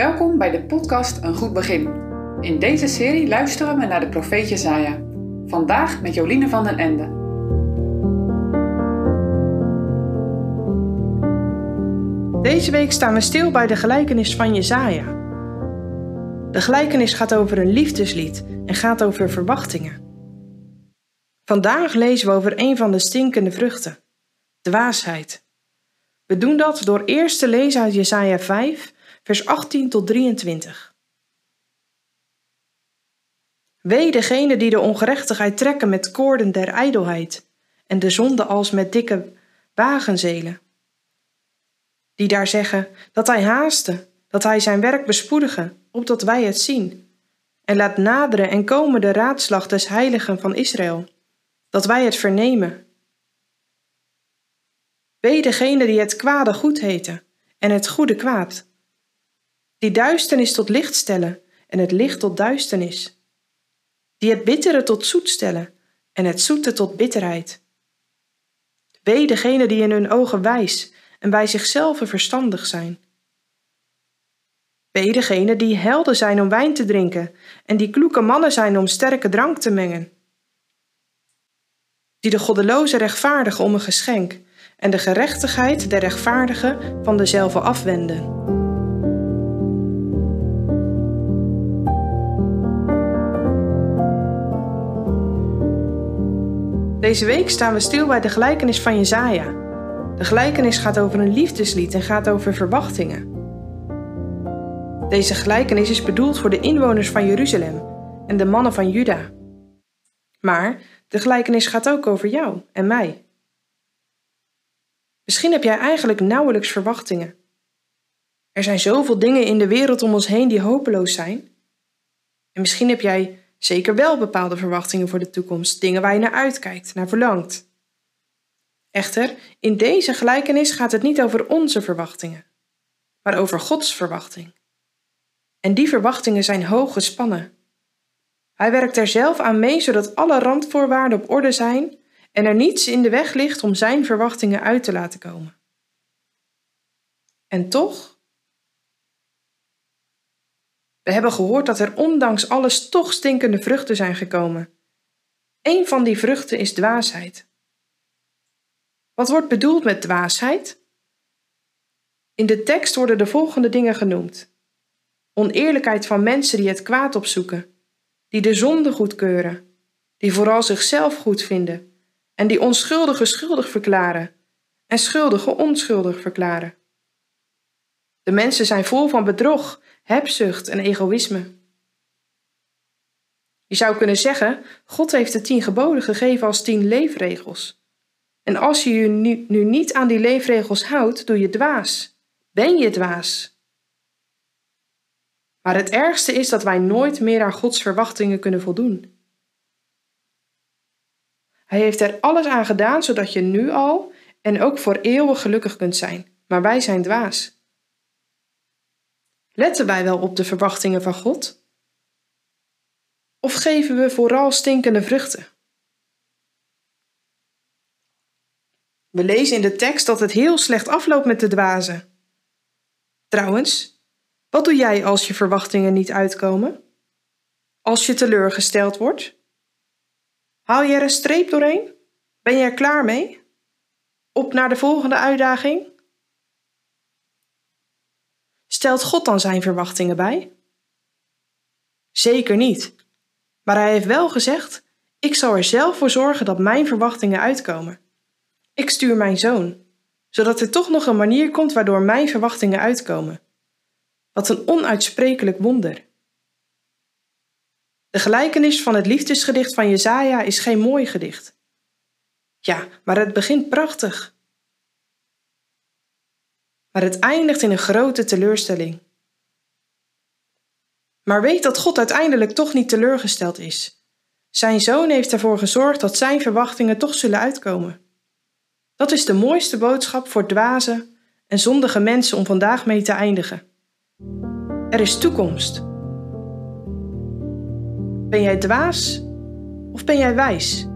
Welkom bij de podcast Een Goed Begin. In deze serie luisteren we naar de profeet Jezaja. Vandaag met Joline van den Ende. Deze week staan we stil bij de gelijkenis van Jezaja. De gelijkenis gaat over een liefdeslied en gaat over verwachtingen. Vandaag lezen we over een van de stinkende vruchten, dwaasheid. We doen dat door eerst te lezen uit Jesaja 5, vers 18 tot 23. Wee degene die de ongerechtigheid trekken met koorden der ijdelheid en de zonde als met dikke wagenzelen. Die daar zeggen dat hij haaste, dat hij zijn werk bespoedige, opdat wij het zien. En laat naderen en komen de raadslag des heiligen van Israël, dat wij het vernemen. Wee degene die het kwade goed heten en het goede kwaad die duisternis tot licht stellen en het licht tot duisternis, die het bittere tot zoet stellen en het zoete tot bitterheid. Wee degene die in hun ogen wijs en bij zichzelf verstandig zijn. Wee degene die helden zijn om wijn te drinken en die kloeke mannen zijn om sterke drank te mengen. Die de goddeloze rechtvaardigen om een geschenk en de gerechtigheid der rechtvaardigen van dezelfde afwenden. Deze week staan we stil bij de gelijkenis van Jezaja. De gelijkenis gaat over een liefdeslied en gaat over verwachtingen. Deze gelijkenis is bedoeld voor de inwoners van Jeruzalem en de mannen van Juda. Maar de gelijkenis gaat ook over jou en mij. Misschien heb jij eigenlijk nauwelijks verwachtingen. Er zijn zoveel dingen in de wereld om ons heen die hopeloos zijn. En misschien heb jij zeker wel bepaalde verwachtingen voor de toekomst, dingen waar je naar uitkijkt, naar verlangt. Echter, in deze gelijkenis gaat het niet over onze verwachtingen, maar over Gods verwachting. En die verwachtingen zijn hoog gespannen. Hij werkt er zelf aan mee zodat alle randvoorwaarden op orde zijn en er niets in de weg ligt om zijn verwachtingen uit te laten komen. En toch we hebben gehoord dat er ondanks alles toch stinkende vruchten zijn gekomen. Een van die vruchten is dwaasheid. Wat wordt bedoeld met dwaasheid? In de tekst worden de volgende dingen genoemd: oneerlijkheid van mensen die het kwaad opzoeken, die de zonde goedkeuren, die vooral zichzelf goed vinden en die onschuldige schuldig verklaren en schuldige onschuldig verklaren. De mensen zijn vol van bedrog hebzucht en egoïsme. Je zou kunnen zeggen: God heeft de tien geboden gegeven als tien leefregels. En als je je nu, niet aan die leefregels houdt, doe je dwaas. Ben je dwaas. Maar het ergste is dat wij nooit meer aan Gods verwachtingen kunnen voldoen. Hij heeft er alles aan gedaan zodat je nu al en ook voor eeuwig gelukkig kunt zijn, maar wij zijn dwaas. Letten wij wel op de verwachtingen van God? Of geven we vooral stinkende vruchten? We lezen in de tekst dat het heel slecht afloopt met de dwazen. Trouwens, wat doe jij als je verwachtingen niet uitkomen? Als je teleurgesteld wordt? Haal je er een streep doorheen? Ben je er klaar mee? Op naar de volgende uitdaging? Stelt God dan zijn verwachtingen bij? Zeker niet. Maar hij heeft wel gezegd: Ik zal er zelf voor zorgen dat mijn verwachtingen uitkomen. Ik stuur mijn zoon, zodat er toch nog een manier komt waardoor mijn verwachtingen uitkomen. Wat een onuitsprekelijk wonder. De gelijkenis van het liefdesgedicht van Jezaja is geen mooi gedicht. Ja, maar het begint prachtig maar het eindigt in een grote teleurstelling. Maar weet dat God uiteindelijk toch niet teleurgesteld is. Zijn zoon heeft ervoor gezorgd dat zijn verwachtingen toch zullen uitkomen. Dat is de mooiste boodschap voor dwaze en zondige mensen om vandaag mee te eindigen. Er is toekomst. Ben jij dwaas of ben jij wijs?